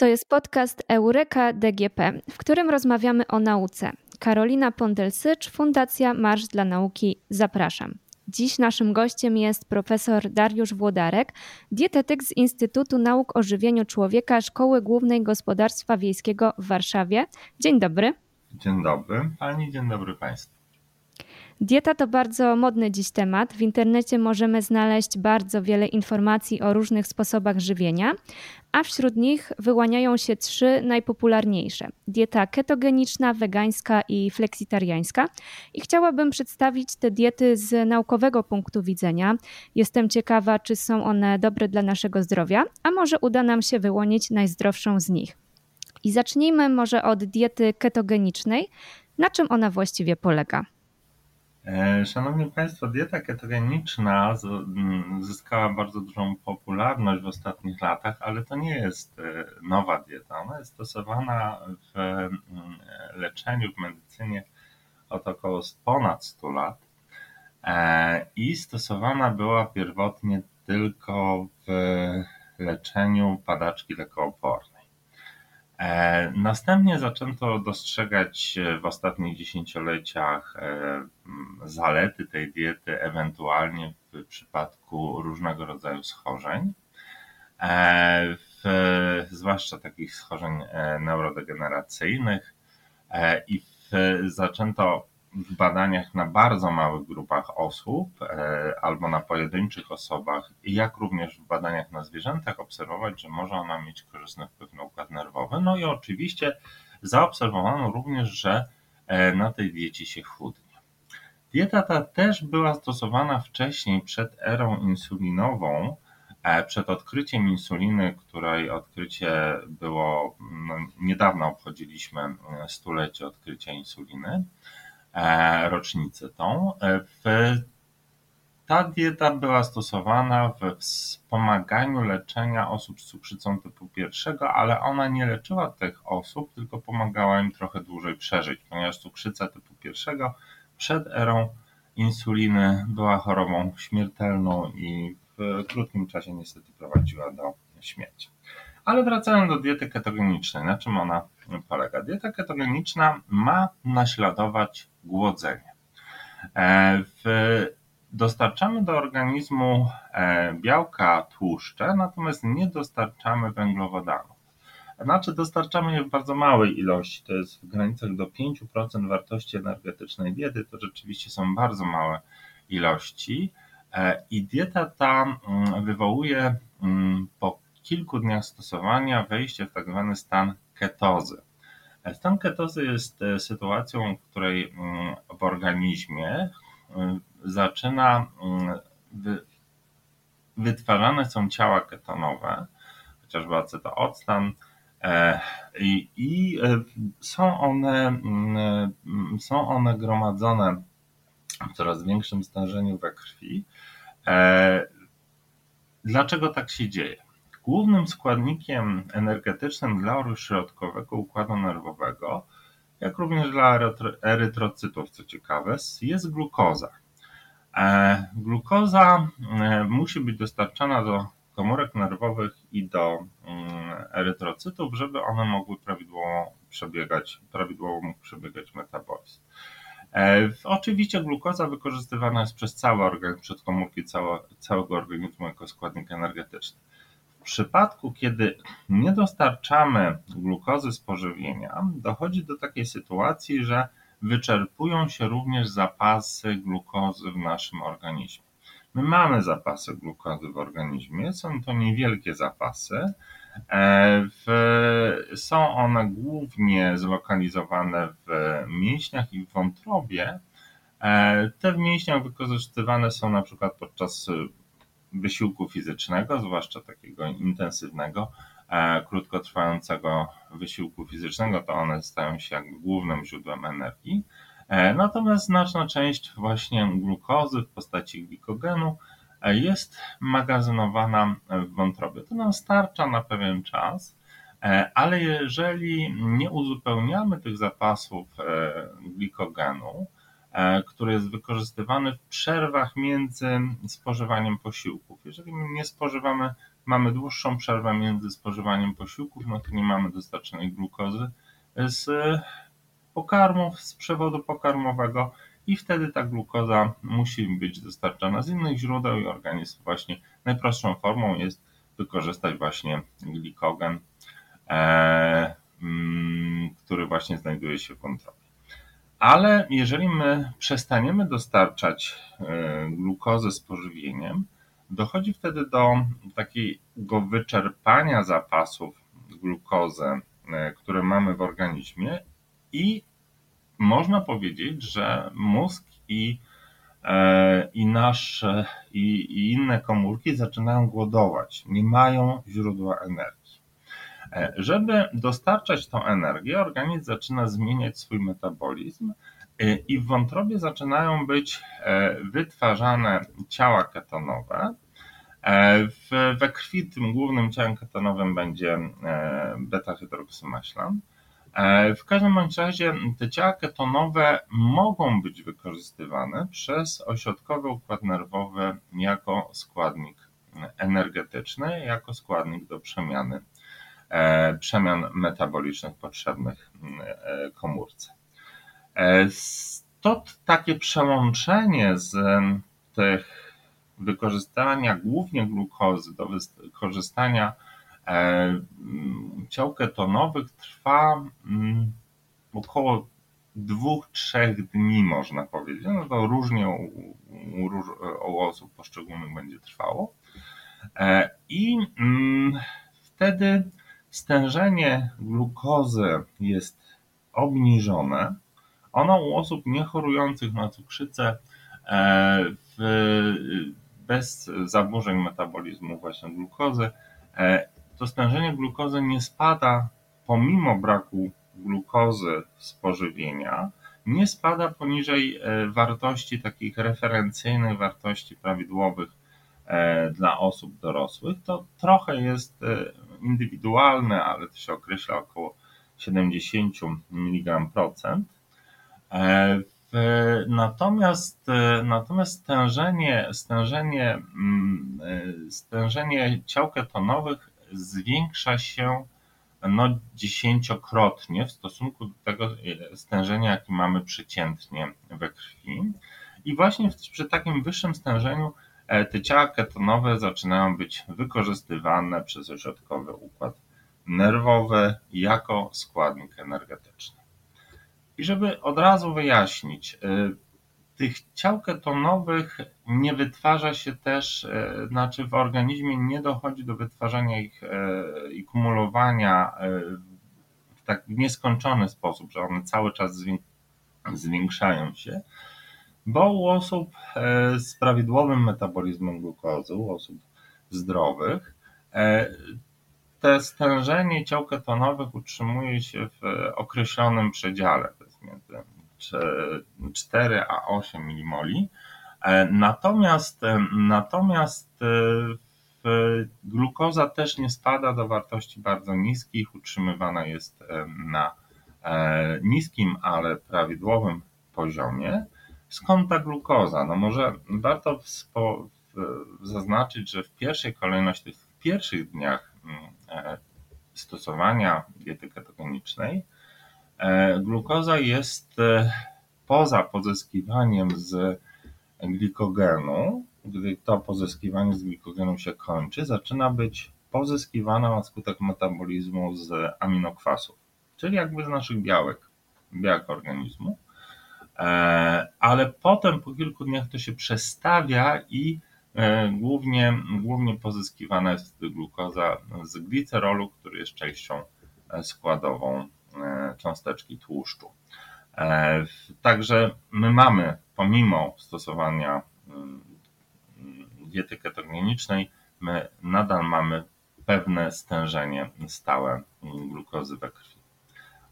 To jest podcast Eureka DGP, w którym rozmawiamy o nauce. Karolina Pondelsycz, Fundacja Marsz dla Nauki. Zapraszam. Dziś naszym gościem jest profesor Dariusz Włodarek, dietetyk z Instytutu Nauk o Żywieniu Człowieka Szkoły Głównej Gospodarstwa Wiejskiego w Warszawie. Dzień dobry. Dzień dobry Pani, dzień dobry Państwu. Dieta to bardzo modny dziś temat. W internecie możemy znaleźć bardzo wiele informacji o różnych sposobach żywienia, a wśród nich wyłaniają się trzy najpopularniejsze: dieta ketogeniczna, wegańska i fleksitariańska. I chciałabym przedstawić te diety z naukowego punktu widzenia. Jestem ciekawa, czy są one dobre dla naszego zdrowia, a może uda nam się wyłonić najzdrowszą z nich. I zacznijmy może od diety ketogenicznej. Na czym ona właściwie polega? E, szanowni Państwo, dieta ketogeniczna mm, zyskała bardzo dużą popularność w ostatnich latach, ale to nie jest e, nowa dieta. Ona jest stosowana w mm, leczeniu, w medycynie od około ponad 100 lat e, i stosowana była pierwotnie tylko w leczeniu padaczki lekoopornej. E, następnie zaczęto dostrzegać w ostatnich dziesięcioleciach e, zalety tej diety, ewentualnie w przypadku różnego rodzaju schorzeń, e, w, zwłaszcza takich schorzeń neurodegeneracyjnych, i w, zaczęto w badaniach na bardzo małych grupach osób e, albo na pojedynczych osobach, jak również w badaniach na zwierzętach obserwować, że może ona mieć korzystny wpływ na układ nerwowy. No i oczywiście zaobserwowano również, że e, na tej diecie się chudnie. Dieta ta też była stosowana wcześniej przed erą insulinową, e, przed odkryciem insuliny, której odkrycie było, no, niedawno obchodziliśmy stulecie odkrycia insuliny. E, rocznicę tą. E, w, ta dieta była stosowana w wspomaganiu leczenia osób z cukrzycą typu pierwszego, ale ona nie leczyła tych osób, tylko pomagała im trochę dłużej przeżyć, ponieważ cukrzyca typu pierwszego przed erą insuliny była chorobą śmiertelną i w krótkim czasie niestety prowadziła do śmierci. Ale wracając do diety ketogenicznej, na czym ona polega? Dieta ketogeniczna ma naśladować głodzenie. E, w, dostarczamy do organizmu e, białka, tłuszcze, natomiast nie dostarczamy węglowodanów. Znaczy dostarczamy je w bardzo małej ilości, to jest w granicach do 5% wartości energetycznej diety, to rzeczywiście są bardzo małe ilości. E, I dieta ta mm, wywołuje mm, po kilku dniach stosowania wejście w tak zwany stan ketozy. Stan ketozy jest e, sytuacją, w której mm, w organizmie e, zaczyna mm, wytwarzane są ciała ketonowe, chociażby acetooctan, e, i, i są, one, mm, są one gromadzone w coraz większym stężeniu we krwi. Dlaczego tak się dzieje? Głównym składnikiem energetycznym dla środkowego układu nerwowego, jak również dla erytrocytów, co ciekawe, jest glukoza. E, glukoza e, musi być dostarczana do komórek nerwowych i do mm, erytrocytów, żeby one mogły prawidłowo przebiegać, prawidłowo mógł przebiegać metabolizm. E, oczywiście glukoza wykorzystywana jest przez cały organizm, przez komórki całe, całego organizmu jako składnik energetyczny. W przypadku, kiedy nie dostarczamy glukozy z pożywienia, dochodzi do takiej sytuacji, że wyczerpują się również zapasy glukozy w naszym organizmie. My mamy zapasy glukozy w organizmie, są to niewielkie zapasy. E, są one głównie zlokalizowane w mięśniach i w wątrobie. E, te w mięśniach wykorzystywane są na przykład podczas wysiłku fizycznego, zwłaszcza takiego intensywnego, e, krótkotrwającego wysiłku fizycznego, to one stają się jakby głównym źródłem energii. E, natomiast znaczna część właśnie glukozy w postaci glikogenu e, jest magazynowana w wątrobie. To nam starcza na pewien czas, ale jeżeli nie uzupełniamy tych zapasów glikogenu, który jest wykorzystywany w przerwach między spożywaniem posiłków. Jeżeli nie spożywamy mamy dłuższą przerwę między spożywaniem posiłków, no to nie mamy dostarczonej glukozy z pokarmów, z przewodu pokarmowego i wtedy ta glukoza musi być dostarczana z innych źródeł i organizm właśnie najprostszą formą jest wykorzystać właśnie glikogen, e, mm, który właśnie znajduje się w wątrobie. Ale jeżeli my przestaniemy dostarczać e, glukozy z pożywieniem, dochodzi wtedy do takiego wyczerpania zapasów glukozy, e, które mamy w organizmie i można powiedzieć, że mózg i, e, i nasze i, i inne komórki zaczynają głodować, nie mają źródła energii. E, żeby dostarczać tą energię, organizm zaczyna zmieniać swój metabolizm e, i w wątrobie zaczynają być wytwarzane ciała ketonowe. We krwi tym głównym ciałem ketonowym będzie beta-hydroksymaślan. E, w każdym bądź razie te ciała ketonowe mogą być wykorzystywane przez ośrodkowy układ nerwowy jako składnik energetyczny, jako składnik do przemiany e, przemian metabolicznych potrzebnych e, komórce. To takie przełączenie z tych wykorzystania głównie glukozy do wykorzystania E, ciał ketonowych trwa mm, około dwóch, trzech dni, można powiedzieć. No to różnie u, u, u osób poszczególnych będzie trwało. E, I mm, wtedy stężenie glukozy jest obniżone. Ono u osób niechorujących na cukrzycę e, w, bez zaburzeń metabolizmu właśnie glukozy to stężenie glukozy nie spada pomimo braku glukozy z pożywienia, nie spada poniżej e, wartości takich referencyjnych, wartości prawidłowych e, dla osób dorosłych. To trochę jest e, indywidualne, ale to się określa około 70 mg procent. Natomiast, natomiast stężenie, stężenie, mm, stężenie ciał ketonowych zwiększa się no, dziesięciokrotnie w stosunku do tego e, stężenia, jakie mamy przeciętnie we krwi. I właśnie przy takim wyższym stężeniu e, te ciała ketonowe zaczynają być wykorzystywane przez ośrodkowy układ nerwowy jako składnik energetyczny. I żeby od razu wyjaśnić, e, tych ciał ketonowych nie wytwarza się też, e, znaczy w organizmie nie dochodzi do wytwarzania ich e, i kumulowania w tak nieskończony sposób, że one cały czas zwiększają się, bo u osób z prawidłowym metabolizmem glukozy, u osób zdrowych, te stężenie ciał ketonowych utrzymuje się w określonym przedziale, to jest między 4 a 8 mmol. E, natomiast, e, natomiast e, glukoza też nie spada do wartości bardzo niskich, utrzymywana jest na niskim, ale prawidłowym poziomie. Skąd ta glukoza? No może warto zaznaczyć, że w pierwszej kolejności, w pierwszych dniach mm, stosowania diety ketogenicznej, E, glukoza jest e, poza pozyskiwaniem z glikogenu, gdy to pozyskiwanie z glikogenu się kończy, zaczyna być pozyskiwana na skutek metabolizmu z aminokwasów, czyli jakby z naszych białek, białek organizmu. E, ale potem po kilku dniach to się przestawia i głównie, głównie pozyskiwana jest glukoza z glicerolu, który jest częścią składową E, cząsteczki tłuszczu. E, także my mamy, pomimo stosowania mm, diety ketogenicznej, my nadal mamy pewne stężenie stałe glukozy we krwi.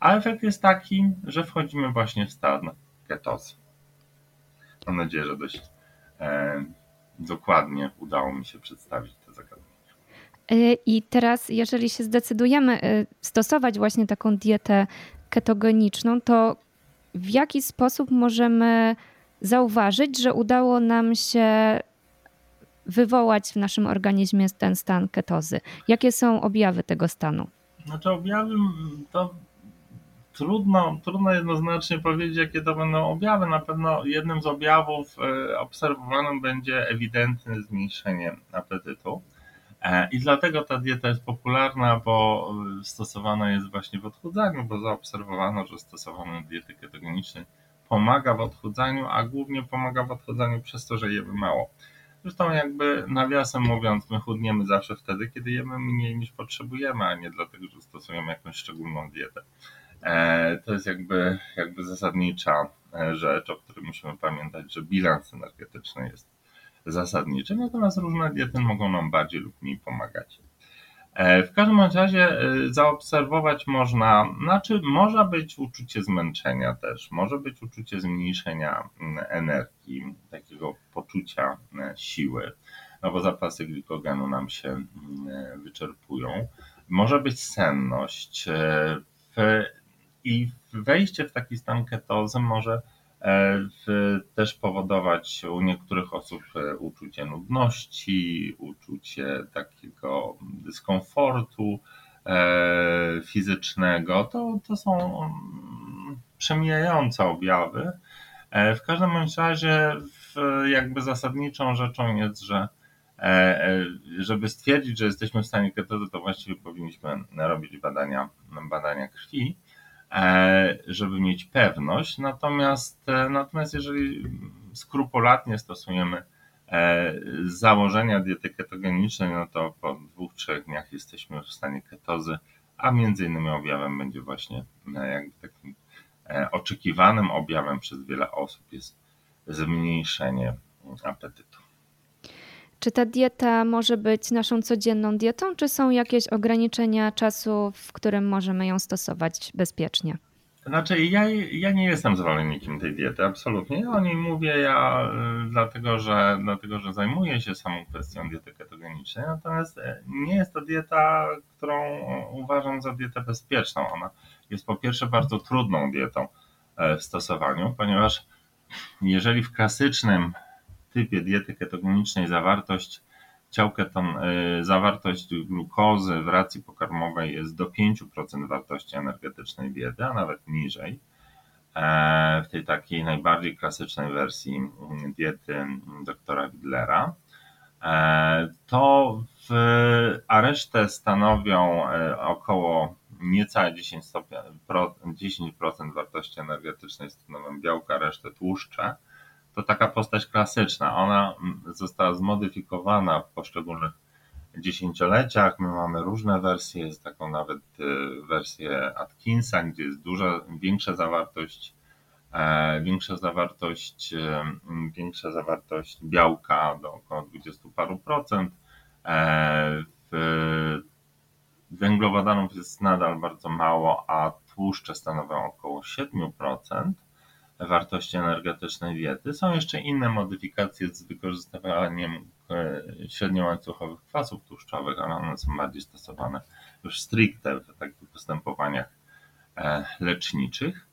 A efekt jest taki, że wchodzimy właśnie w stan ketozy. Mam nadzieję, że dość e, dokładnie udało mi się przedstawić te zagadnienia. Y, I teraz, jeżeli się zdecydujemy y, stosować właśnie taką dietę ketogeniczną, to w jaki sposób możemy zauważyć, że udało nam się wywołać w naszym organizmie ten stan ketozy? Jakie są objawy tego stanu? Znaczy objawy to trudno, trudno jednoznacznie powiedzieć, jakie to będą objawy. Na pewno jednym z objawów e, obserwowanym będzie ewidentne zmniejszenie apetytu. E, I dlatego ta dieta jest popularna, bo stosowana jest właśnie w odchudzaniu, bo zaobserwowano, że stosowanie diety ketogenicznej pomaga w odchudzaniu, a głównie pomaga w odchudzaniu przez to, że jemy mało. Zresztą jakby nawiasem mówiąc, my chudniemy zawsze wtedy, kiedy jemy mniej niż potrzebujemy, a nie dlatego, że stosujemy jakąś szczególną dietę. E, to jest jakby, jakby zasadnicza e, rzecz, o której musimy pamiętać, że bilans energetyczny jest zasadniczy, natomiast różne diety mogą nam bardziej lub mniej pomagać. E, w każdym razie zaobserwować można, znaczy może być uczucie zmęczenia też, może być uczucie zmniejszenia mm, energii, takiego poczucia siły, no bo zapasy glikogenu nam się mm, wyczerpują. Może być senność. W i wejście w taki stan ketozy może e, też powodować u niektórych osób e, uczucie nudności, uczucie takiego dyskomfortu e, fizycznego. To, to są mm, przemijające objawy. W każdym razie jakby zasadniczą rzeczą jest, że żeby stwierdzić, że jesteśmy w stanie ketozy, to właściwie powinniśmy robić badania, badania krwi. E, żeby mieć pewność. Natomiast, e, natomiast jeżeli skrupulatnie stosujemy e, założenia diety ketogenicznej, no to po dwóch, trzech dniach jesteśmy w stanie ketozy, a między innymi objawem będzie właśnie jakby takim oczekiwanym objawem przez wiele osób jest zmniejszenie apetytu. Czy ta dieta może być naszą codzienną dietą, czy są jakieś ograniczenia czasu, w którym możemy ją stosować bezpiecznie? Znaczy, ja, ja nie jestem zwolennikiem tej diety, absolutnie. O niej mówię ja y, dlatego, że, dlatego, że zajmuję się samą kwestią diety ketogenicznej, natomiast e, nie jest to dieta, którą uważam za dietę bezpieczną. Ona jest po pierwsze bardzo trudną dietą e, w stosowaniu, ponieważ jeżeli w klasycznym typie diety ketogenicznej zawartość ciał keton, y, zawartość glukozy w racji pokarmowej jest do 5% wartości energetycznej diety, a nawet niżej. E, w tej takiej najbardziej klasycznej wersji mm, diety doktora Widlera. E, to w, a resztę stanowią e, około niecałe 10%, 10% wartości energetycznej stanowią białka, resztę tłuszcze to taka postać klasyczna. Ona mm, została zmodyfikowana w poszczególnych dziesięcioleciach. My mamy różne wersje, jest taką nawet y, wersję Atkinsa, gdzie jest duża, większa zawartość, e, większa zawartość, y, większa zawartość białka do około 20 paru procent. E, w węglowodanów jest nadal bardzo mało, a tłuszcze stanowią około 7% wartości energetycznej diety. Są jeszcze inne modyfikacje z wykorzystywaniem e, średniołańcuchowych kwasów tłuszczowych, ale one są bardziej stosowane już stricte w takich postępowaniach e, leczniczych.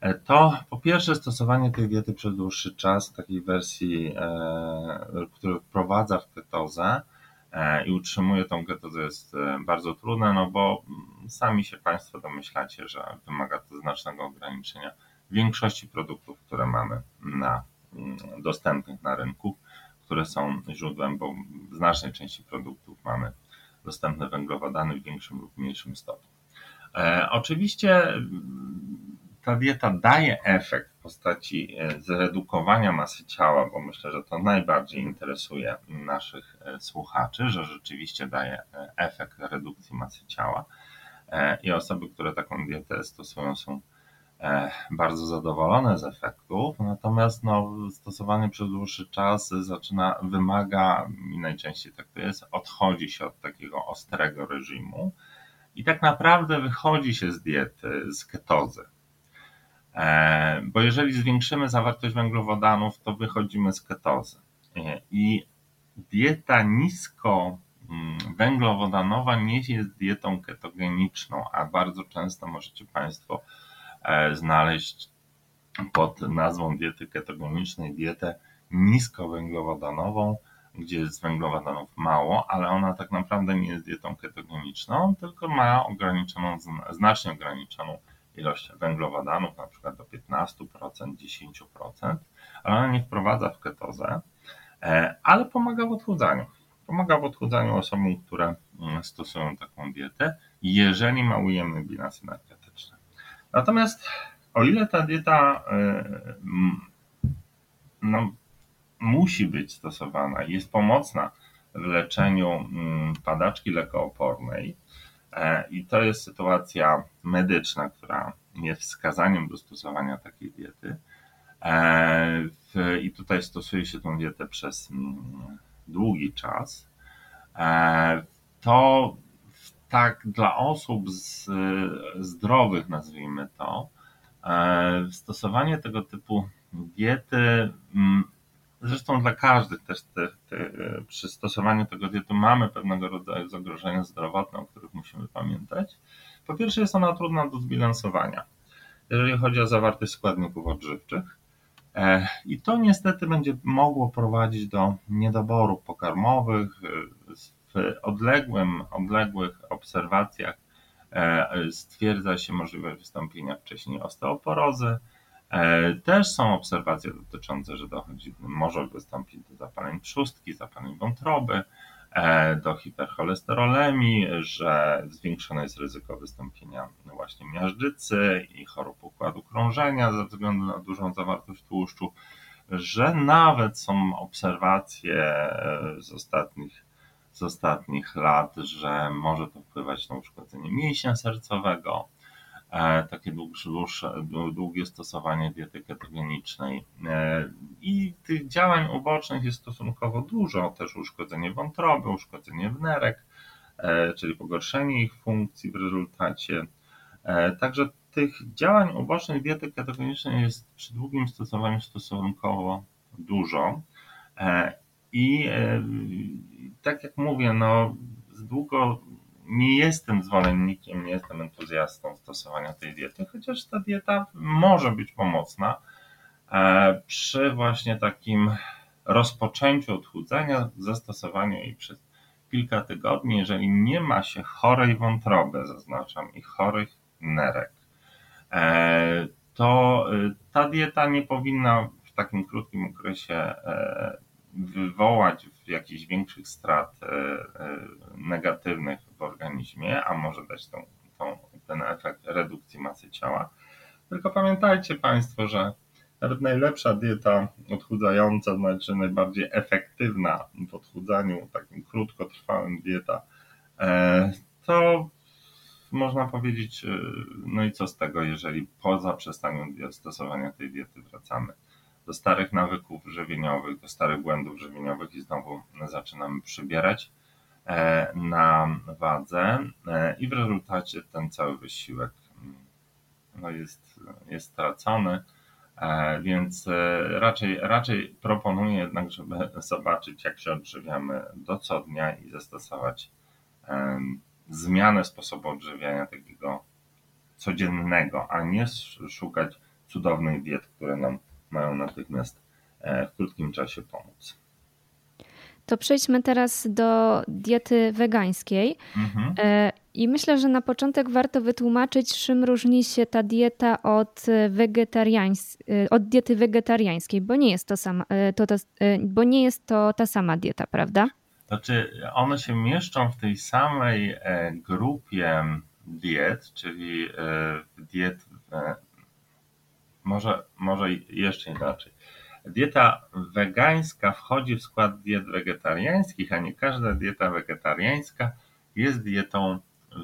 E, to po pierwsze stosowanie tej diety przez dłuższy czas, takiej wersji, która wprowadza w ketozę i utrzymuje tą ketozę jest bardzo trudne, no bo sami się Państwo domyślacie, że wymaga to znacznego ograniczenia większości produktów, które mamy na, mm, dostępnych na rynku, które są źródłem, bo w znacznej części produktów mamy dostępne węglowodany w większym lub mniejszym stopniu. E, oczywiście mm, ta dieta daje efekt w postaci e, zredukowania masy ciała, bo myślę, że to najbardziej interesuje naszych e, słuchaczy, że rzeczywiście daje e, efekt redukcji masy ciała. I osoby, które taką dietę stosują, są bardzo zadowolone z efektów, natomiast no, stosowanie przez dłuższy czas zaczyna, wymaga, i najczęściej tak to jest, odchodzi się od takiego ostrego reżimu i tak naprawdę wychodzi się z diety, z ketozy. E, bo jeżeli zwiększymy zawartość węglowodanów, to wychodzimy z ketozy. E, I dieta nisko mm, węglowodanowa nie jest dietą ketogeniczną, a bardzo często możecie Państwo E, znaleźć pod nazwą diety ketogenicznej dietę niskowęglowodanową, gdzie jest węglowodanów mało, ale ona tak naprawdę nie jest dietą ketogeniczną, tylko ma ograniczoną, znacznie ograniczoną ilość węglowodanów, na przykład do 15%, 10%, ale ona nie wprowadza w ketozę, e, ale pomaga w odchudzaniu. Pomaga w odchudzaniu osobom, które mm, stosują taką dietę, jeżeli ma ujemny bilans energetyczny. Natomiast o ile ta dieta e, no, musi być stosowana jest pomocna w leczeniu mm, padaczki lekoopornej, e, i to jest sytuacja medyczna, która jest wskazaniem do stosowania takiej diety. E, I tutaj stosuje się tą dietę przez mm, długi czas. To tak dla osób z, zdrowych, nazwijmy to, E, stosowanie tego typu diety, mm, zresztą dla każdych też te, te, przy stosowaniu tego diety mamy pewnego rodzaju zagrożenia zdrowotne, o których musimy pamiętać. Po pierwsze jest ona trudna do zbilansowania, jeżeli chodzi o zawartość składników odżywczych. E, I to niestety będzie mogło prowadzić do niedoborów pokarmowych. W odległym, odległych obserwacjach E, stwierdza się możliwość wystąpienia wcześniej osteoporozy. E, też są obserwacje dotyczące, że dochodzi, może wystąpić do zapaleń trzustki, zapaleń wątroby, e, do hipercholesterolemii, że zwiększone jest ryzyko wystąpienia właśnie miażdżycy i chorób układu krążenia ze względu na dużą zawartość tłuszczu, że nawet są obserwacje z ostatnich z ostatnich lat, że może to wpływać na uszkodzenie mięśnia sercowego, e, takie dłuższe, długie stosowanie diety ketogenicznej. E, I tych działań ubocznych jest stosunkowo dużo, też uszkodzenie wątroby, uszkodzenie wnerek, e, czyli pogorszenie ich funkcji w rezultacie. Także tych działań ubocznych diety ketogenicznej jest przy długim stosowaniu stosunkowo dużo. I tak jak mówię, no długo nie jestem zwolennikiem, nie jestem entuzjastą stosowania tej diety, chociaż ta dieta może być pomocna e, przy właśnie takim rozpoczęciu odchudzania, zastosowaniu jej przez kilka tygodni, jeżeli nie ma się chorej wątroby, zaznaczam, i chorych nerek, e, to e, ta dieta nie powinna w takim krótkim okresie wywołać jakichś większych strat e, e, negatywnych w organizmie, a może dać tą, tą, ten efekt redukcji masy ciała. Tylko pamiętajcie Państwo, że nawet najlepsza dieta odchudzająca, znaczy najbardziej efektywna w odchudzaniu, takim krótkotrwałym dieta, e, to można powiedzieć, no i co z tego, jeżeli po zaprzestaniu stosowania tej diety wracamy do starych nawyków żywieniowych, do starych błędów żywieniowych i znowu zaczynamy przybierać e, na wadze e, i w rezultacie ten cały wysiłek mm, no jest, jest stracony. E, więc raczej, raczej proponuję jednak, żeby zobaczyć, jak się odżywiamy do co dnia i zastosować zmianę sposobu odżywiania takiego codziennego, a nie szukać cudownych diet, które nam mają natychmiast e, w krótkim czasie pomóc. To przejdźmy teraz do diety wegańskiej. Mhm. E, I myślę, że na początek warto wytłumaczyć, czym różni się ta dieta od, wegetariańs- e, od diety wegetariańskiej, bo nie, jest to sama, to, to, bo nie jest to ta sama dieta, prawda? Znaczy, one się mieszczą w tej samej grupie diet, czyli diet może, może jeszcze inaczej. Dieta wegańska wchodzi w skład diet wegetariańskich, a nie każda dieta wegetariańska jest dietą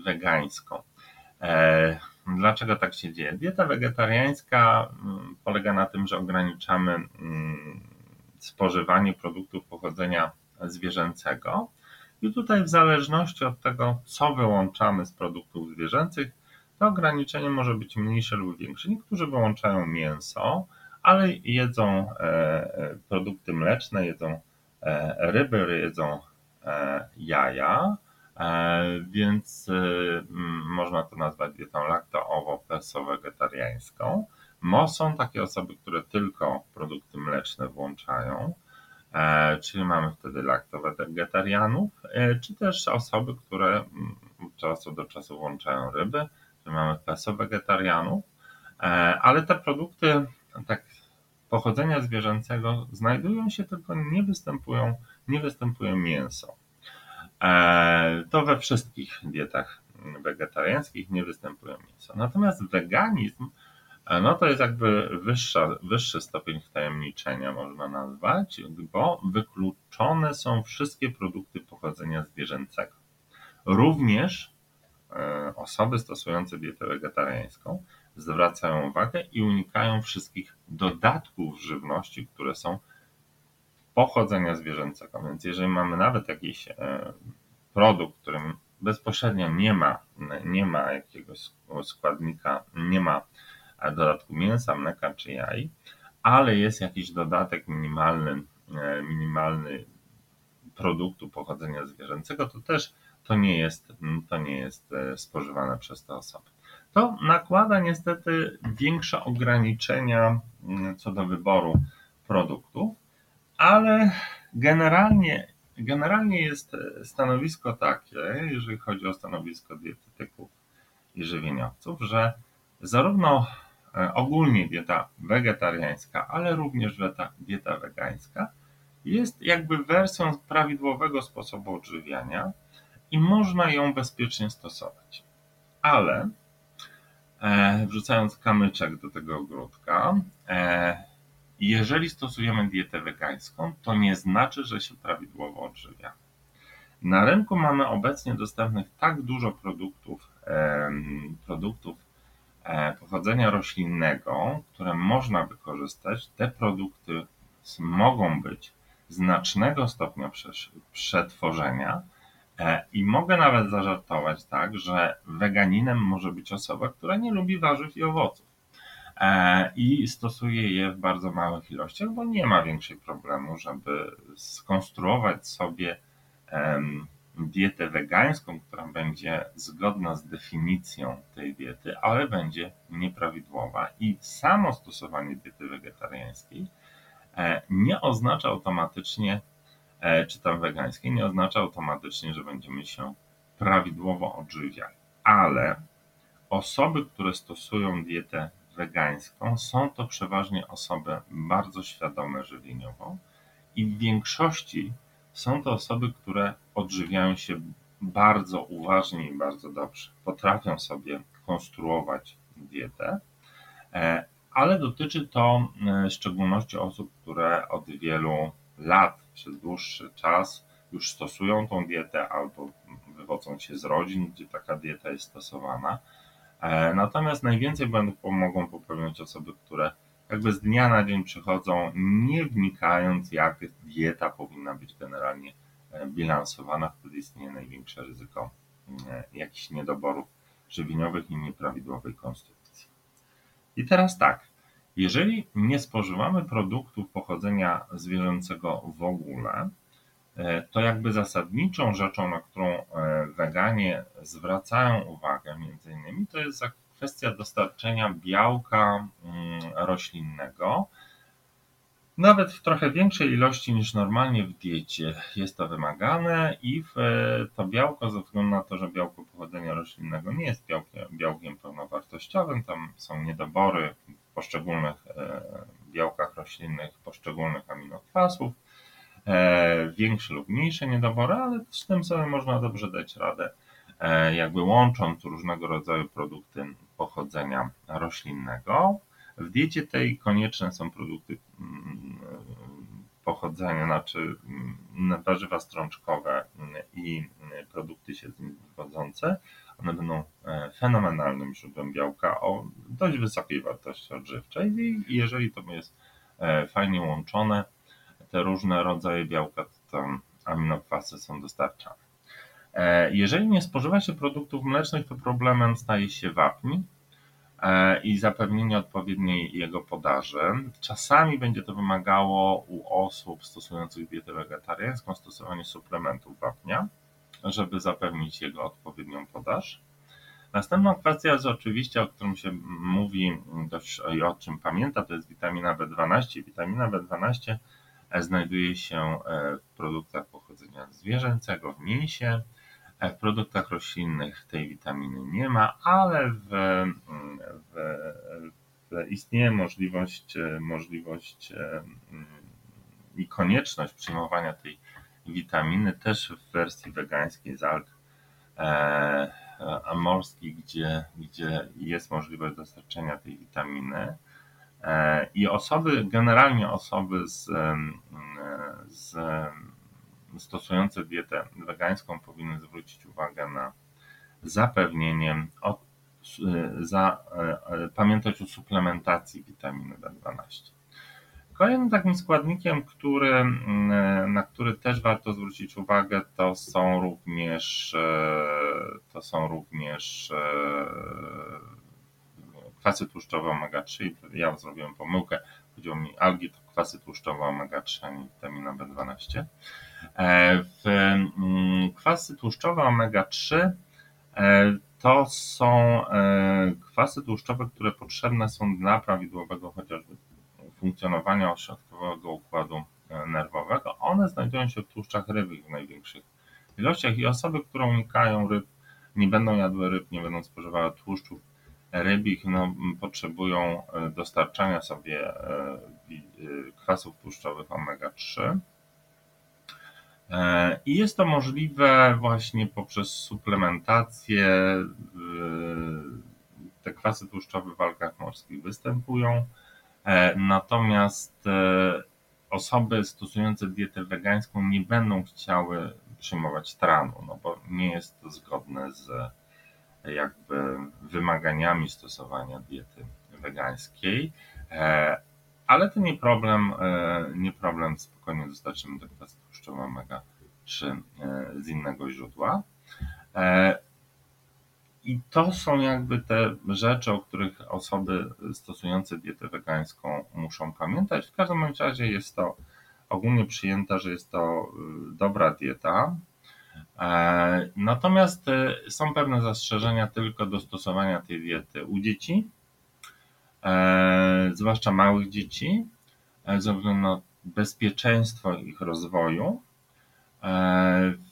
wegańską. E, dlaczego tak się dzieje? Dieta wegetariańska mm, polega na tym, że ograniczamy mm, spożywanie produktów pochodzenia zwierzęcego. I tutaj, w zależności od tego, co wyłączamy z produktów zwierzęcych, to ograniczenie może być mniejsze lub większe. Niektórzy wyłączają mięso, ale jedzą e, e, produkty mleczne, jedzą e, ryby, jedzą jaja, więc można to nazwać dietą lakto-owo-peso-wegetariańską. Są takie osoby, które tylko produkty mleczne włączają. czyli mamy wtedy laktowegetarianów, czy też osoby, które od czasu do czasu włączają ryby, mamy peso-wegetarianów, ale te produkty tak pochodzenia zwierzęcego znajdują się, tylko nie występują, nie występuje mięso. To we wszystkich dietach wegetariańskich nie występuje mięso. Natomiast weganizm no to jest jakby wyższa, wyższy stopień wtajemniczenia, można nazwać, bo wykluczone są wszystkie produkty pochodzenia zwierzęcego. Również e, osoby stosujące dietę wegetariańską zwracają uwagę i unikają wszystkich dodatków żywności, które są pochodzenia zwierzęcego. Więc jeżeli mamy nawet jakiś e, produkt, którym bezpośrednio nie ma, nie ma jakiegoś składnika, nie ma dodatku mięsa, mleka czy jaj, ale jest jakiś dodatek minimalny, e, minimalny produktu pochodzenia zwierzęcego, to też to nie jest, to nie jest e, spożywane przez te osoby. To nakłada niestety większe ograniczenia mm, co do wyboru produktów, ale generalnie, generalnie jest e, stanowisko takie, jeżeli chodzi o stanowisko dietetyków i żywieniowców, że zarówno E, ogólnie dieta wegetariańska, ale również dieta, dieta wegańska jest jakby wersją prawidłowego sposobu odżywiania i można ją bezpiecznie stosować. Ale e, wrzucając kamyczek do tego ogródka, e, jeżeli stosujemy dietę wegańską, to nie znaczy, że się prawidłowo odżywiamy. Na rynku mamy obecnie dostępnych tak dużo produktów, e, produktów E, pochodzenia roślinnego, które można wykorzystać, te produkty mogą być znacznego stopnia przetworzenia i mogę nawet zażartować tak, że weganinem może być osoba, która nie lubi warzyw i owoców. E, i stosuje je w bardzo małych ilościach, bo nie ma większej problemu, żeby skonstruować sobie dietę wegańską, która będzie zgodna z definicją tej diety, ale będzie nieprawidłowa. I samo stosowanie diety wegetariańskiej e, nie oznacza automatycznie, e, czy tam wegańskiej, nie oznacza automatycznie, że będziemy się prawidłowo odżywiali. Ale osoby, które stosują dietę wegańską, są to przeważnie osoby bardzo świadome żywieniowo i w większości są to osoby, które odżywiają się bardzo uważnie i bardzo dobrze. Potrafią sobie konstruować dietę, e, ale dotyczy to e, w szczególności osób, które od wielu lat, przez dłuższy czas już stosują tą dietę albo wywodzą się z rodzin, gdzie taka dieta jest stosowana. E, natomiast najwięcej błędów mogą popełniać osoby, które jakby z dnia na dzień przychodzą, nie wnikając, jak dieta powinna być generalnie e, bilansowana, wtedy istnieje największe ryzyko e, jakichś niedoborów żywieniowych i nieprawidłowej konstrukcji. I teraz tak, jeżeli nie spożywamy produktów pochodzenia zwierzęcego w ogóle, e, to jakby zasadniczą rzeczą, na którą weganie zwracają uwagę, między innymi, to jest kwestia dostarczenia białka mm, roślinnego, nawet w trochę większej ilości niż normalnie w diecie jest to wymagane i w, to białko, ze względu na to, że białko pochodzenia roślinnego nie jest białkiem, białkiem pełnowartościowym, tam są niedobory poszczególnych e, białkach roślinnych, poszczególnych aminokwasów, e, większe lub mniejsze niedobory, ale z tym sobie można dobrze dać radę, e, jakby łącząc różnego rodzaju produkty pochodzenia roślinnego. W diecie tej konieczne są produkty mm, pochodzenia, znaczy mm, warzywa strączkowe i produkty się z nich wywodzące. One będą e, fenomenalnym źródłem białka o dość wysokiej wartości odżywczej i jeżeli to jest e, fajnie łączone, te różne rodzaje białka, to aminokwasy są dostarczane. E, jeżeli nie spożywa się produktów mlecznych, to problemem staje się wapń i zapewnienie odpowiedniej jego podaży. Czasami będzie to wymagało u osób stosujących dietę wegetariańską stosowanie suplementów wapnia, żeby zapewnić jego odpowiednią podaż. Następną kwestią jest oczywiście, o którym się mówi dość i o czym pamięta, to jest witamina B12. Witamina B12 znajduje się w produktach pochodzenia zwierzęcego, w mięsie. W produktach roślinnych tej witaminy nie ma, ale w, w, w istnieje możliwość, możliwość i konieczność przyjmowania tej witaminy też w wersji wegańskiej z alg e, amorskich, gdzie, gdzie jest możliwość dostarczenia tej witaminy. E, I osoby, generalnie osoby z, z stosujące dietę wegańską powinny zwrócić uwagę na zapewnienie, od, za, e, pamiętać o suplementacji witaminy B12. Kolejnym takim składnikiem, który, mm, na który też warto zwrócić uwagę, to są również, e, to są również e, kwasy tłuszczowe omega-3. Ja zrobiłem pomyłkę, chodziło mi algi, to kwasy tłuszczowe omega-3, a nie witamina B12. E, w mm, kwasy tłuszczowe omega-3 to są kwasy tłuszczowe, które potrzebne są dla prawidłowego chociażby funkcjonowania ośrodkowego układu e, nerwowego, one znajdują się w tłuszczach rybich w największych ilościach i osoby, które unikają ryb, nie będą jadły ryb, nie będą spożywały tłuszczów rybich, no, potrzebują e, dostarczania sobie e, kwasów tłuszczowych omega-3. I jest to możliwe właśnie poprzez suplementację. Te kwasy tłuszczowe w walkach morskich występują. E, natomiast e, osoby stosujące dietę wegańską nie będą chciały przyjmować tranu, no bo nie jest to zgodne z jakby wymaganiami stosowania diety wegańskiej. E, ale to nie problem, nie problem, spokojnie dostarczymy kwasy tłuszczowe omega-3 z innego źródła. I to są jakby te rzeczy, o których osoby stosujące dietę wegańską muszą pamiętać. W każdym razie jest to ogólnie przyjęte, że jest to y, dobra dieta. E, natomiast y, są pewne zastrzeżenia tylko do stosowania tej diety u dzieci, e, zwłaszcza małych dzieci, e, ze względu na bezpieczeństwo ich rozwoju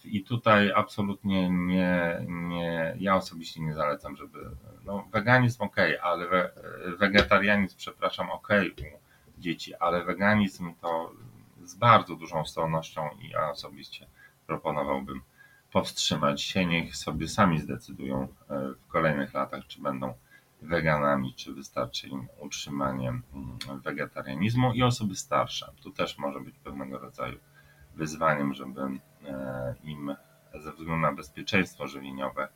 I tutaj absolutnie nie, nie, ja osobiście nie zalecam, żeby, no weganizm ok, ale we, wegetarianizm, przepraszam, ok u dzieci, ale weganizm to z bardzo dużą stronnością i ja osobiście proponowałbym powstrzymać się, niech sobie sami zdecydują e, w kolejnych latach, czy będą weganami, czy wystarczy im utrzymanie mm, wegetarianizmu i osoby starsze. Tu też może być pewnego rodzaju wyzwaniem, żeby e, im ze względu na bezpieczeństwo żywieniowe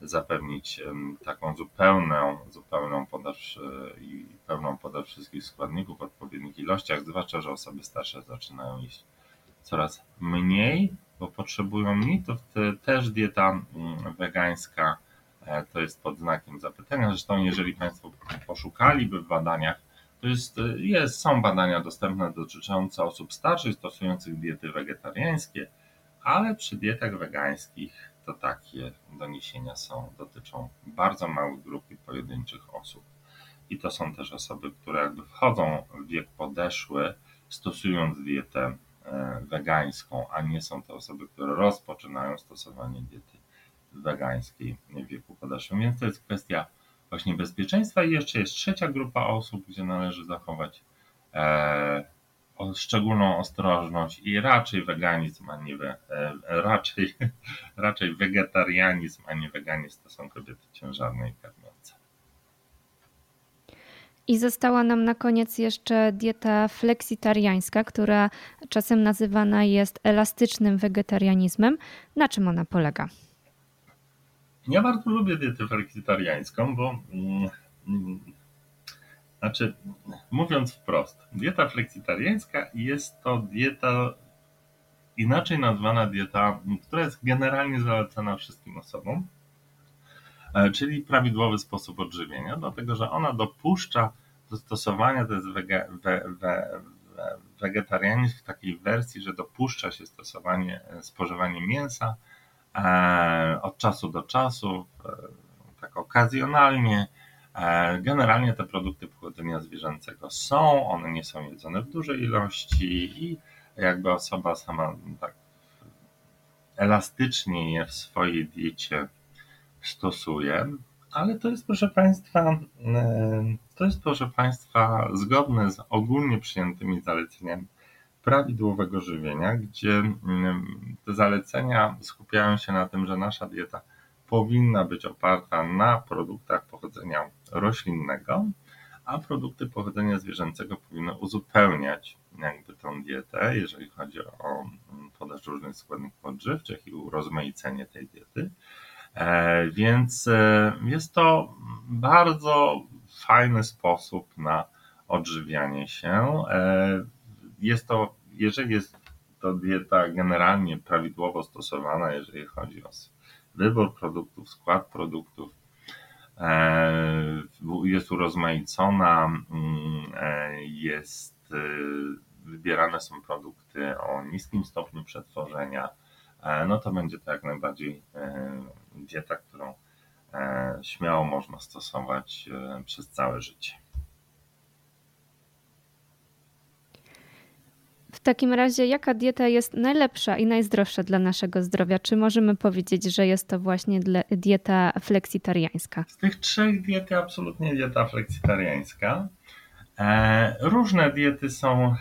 zapewnić taką zupełną, zupełną podaż e, i pełną podaż wszystkich składników w odpowiednich ilościach, zwłaszcza, że osoby starsze zaczynają jeść coraz mniej, bo potrzebują mniej, to też dieta wegańska e, to jest pod znakiem zapytania. Zresztą jeżeli Państwo poszukaliby w badaniach to jest, jest, są badania dostępne dotyczące osób starszych stosujących diety wegetariańskie, ale przy dietach wegańskich to takie doniesienia są, dotyczą bardzo małych grup i pojedynczych osób. I to są też osoby, które jakby wchodzą w wiek podeszły, stosując dietę e, wegańską, a nie są to osoby, które rozpoczynają stosowanie diety wegańskiej w wieku podeszłym. Więc to jest kwestia właśnie bezpieczeństwa i jeszcze jest trzecia grupa osób, gdzie należy zachować e, o, szczególną ostrożność i raczej weganizm, a nie we, e, raczej, raczej wegetarianizm, a nie weganizm to są kobiety ciężarne i karmiące. I została nam na koniec jeszcze dieta fleksitariańska, która czasem nazywana jest elastycznym wegetarianizmem. Na czym ona polega? Ja bardzo lubię dietę fleksitariańską, bo mm, znaczy, mówiąc wprost, dieta fleksitariańska jest to dieta inaczej nazwana dieta, która jest generalnie zalecana wszystkim osobom, e, czyli prawidłowy sposób odżywienia, dlatego że ona dopuszcza do stosowania, to jest wege, we, we, wegetarianizm w takiej wersji, że dopuszcza się stosowanie, spożywanie mięsa, E, od czasu do czasu, e, tak okazjonalnie. E, generalnie te produkty pochodzenia zwierzęcego są, one nie są jedzone w dużej ilości i jakby osoba sama tak elastycznie je w swojej diecie stosuje, ale to jest proszę Państwa, to jest proszę Państwa zgodne z ogólnie przyjętymi zaleceniami prawidłowego żywienia, gdzie te zalecenia skupiają się na tym, że nasza dieta powinna być oparta na produktach pochodzenia roślinnego, a produkty pochodzenia zwierzęcego powinny uzupełniać jakby tą dietę, jeżeli chodzi o podaż różnych składników odżywczych i urozmaicenie tej diety. E, więc e, jest to bardzo fajny sposób na odżywianie się. E, jest to, jeżeli jest to dieta generalnie prawidłowo stosowana, jeżeli chodzi o wybór produktów, skład produktów, jest urozmaicona, mm, jest wybierane są produkty o niskim stopniu przetworzenia, no to będzie to jak najbardziej dieta, którą e, śmiało można stosować e, przez całe życie. W takim razie, jaka dieta jest najlepsza i najzdrowsza dla naszego zdrowia? Czy możemy powiedzieć, że jest to właśnie dieta fleksitariańska? Z tych trzech diet absolutnie dieta fleksitariańska. E, różne diety są,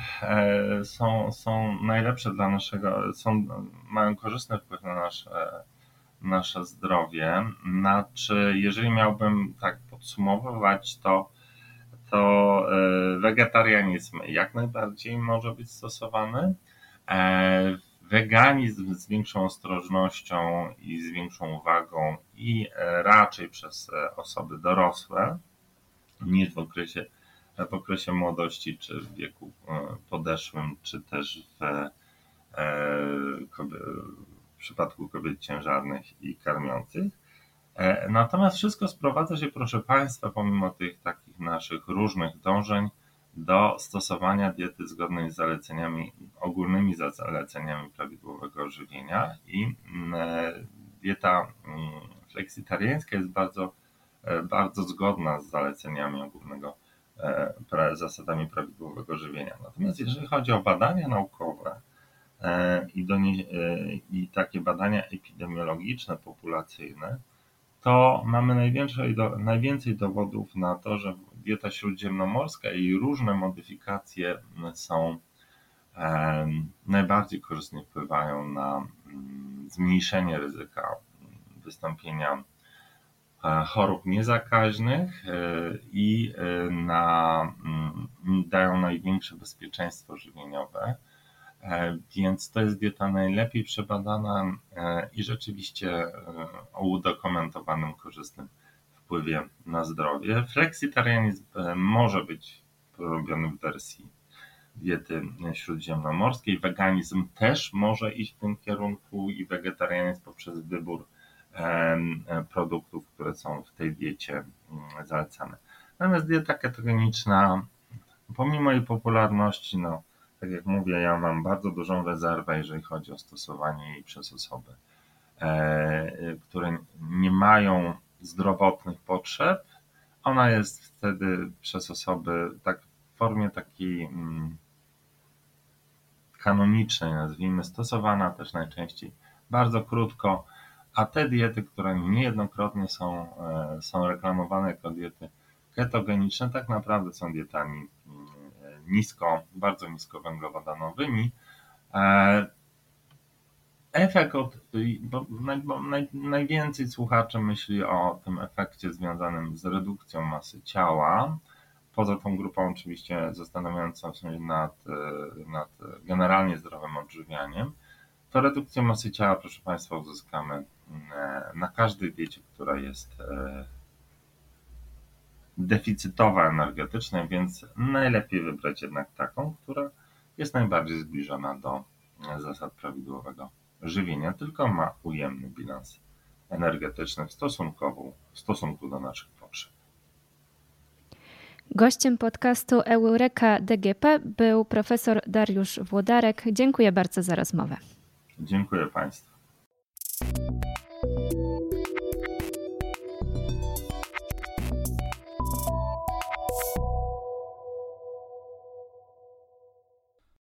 są, są najlepsze dla naszego, są, mają korzystny wpływ na nasze nasze zdrowie. Znaczy, jeżeli miałbym tak podsumowywać, to, to e, wegetarianizm jak najbardziej może być stosowany. E, weganizm z większą ostrożnością i z większą uwagą i e, raczej przez osoby dorosłe niż w okresie, w okresie młodości, czy w wieku podeszłym, czy też w, przypadku kobiet ciężarnych i karmiących. E, natomiast wszystko sprowadza się, proszę Państwa, pomimo tych takich naszych różnych dążeń, do stosowania diety zgodnej z zaleceniami, ogólnymi zaleceniami prawidłowego żywienia i mm, e, dieta mm, fleksitariańska jest bardzo, e, bardzo zgodna z zaleceniami ogólnego, zasadami prawidłowego żywienia. Natomiast jeżeli chodzi o badania naukowe, i, do nie, i takie badania epidemiologiczne, populacyjne, to mamy najwięcej, najwięcej dowodów na to, że dieta śródziemnomorska i różne modyfikacje są e, najbardziej korzystnie wpływają na mm, zmniejszenie ryzyka wystąpienia chorób niezakaźnych i na, mm, dają największe bezpieczeństwo żywieniowe. E, więc to jest dieta najlepiej przebadana e, i rzeczywiście e, o udokumentowanym korzystnym wpływie na zdrowie. Fleksitarianizm może być robiony w wersji diety śródziemnomorskiej. Weganizm też może iść w tym kierunku i wegetarianizm poprzez wybór produktów, które są w tej diecie mm, zalecane. Natomiast dieta ketogeniczna, pomimo jej popularności, no, tak jak mówię, ja mam bardzo dużą rezerwę, jeżeli chodzi o stosowanie jej przez osoby, e, które nie mają zdrowotnych potrzeb. Ona jest wtedy przez osoby tak w formie takiej mm, kanonicznej, nazwijmy, stosowana też najczęściej bardzo krótko, a te diety, które niejednokrotnie są, e, są reklamowane jako diety ketogeniczne, tak naprawdę są dietami nisko, bardzo niskowęglowodanowymi. E, efekt od, bo naj, naj, najwięcej słuchaczy myśli o tym efekcie związanym z redukcją masy ciała, poza tą grupą oczywiście zastanawiającą się nad, e, nad generalnie zdrowym odżywianiem, to redukcję masy ciała, proszę Państwa, uzyskamy e, na każdej diecie, która jest deficytowa energetycznie, więc najlepiej wybrać jednak taką, która jest najbardziej zbliżona do zasad prawidłowego żywienia, tylko ma ujemny bilans energetyczny w stosunku, w stosunku do naszych potrzeb. Gościem podcastu Eureka DGP był profesor Dariusz Włodarek. Dziękuję bardzo za rozmowę. Dziękuję Państwu.